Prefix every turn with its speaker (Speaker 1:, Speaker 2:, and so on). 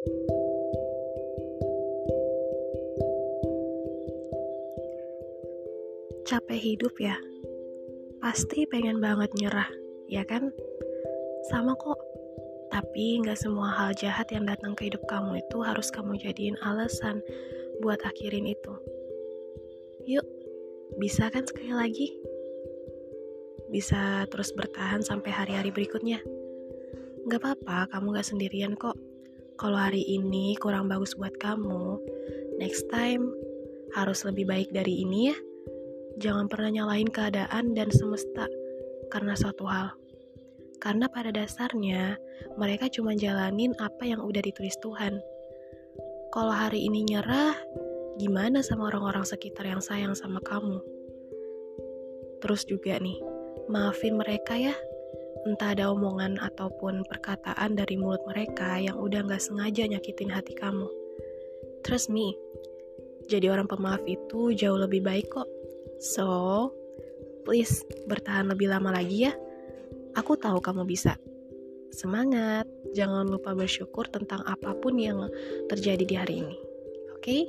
Speaker 1: Capek hidup ya? Pasti pengen banget nyerah, ya kan? Sama kok. Tapi nggak semua hal jahat yang datang ke hidup kamu itu harus kamu jadiin alasan buat akhirin itu. Yuk, bisa kan sekali lagi? Bisa terus bertahan sampai hari-hari berikutnya. Gak apa-apa, kamu gak sendirian kok. Kalau hari ini kurang bagus buat kamu, next time harus lebih baik dari ini ya. Jangan pernah nyalahin keadaan dan semesta karena suatu hal. Karena pada dasarnya mereka cuma jalanin apa yang udah ditulis Tuhan. Kalau hari ini nyerah, gimana sama orang-orang sekitar yang sayang sama kamu? Terus juga nih, maafin mereka ya. Entah ada omongan ataupun perkataan dari mulut mereka yang udah gak sengaja nyakitin hati kamu. Trust me, jadi orang pemaaf itu jauh lebih baik kok. So, please bertahan lebih lama lagi ya. Aku tahu kamu bisa. Semangat, jangan lupa bersyukur tentang apa pun yang terjadi di hari ini. Oke? Okay?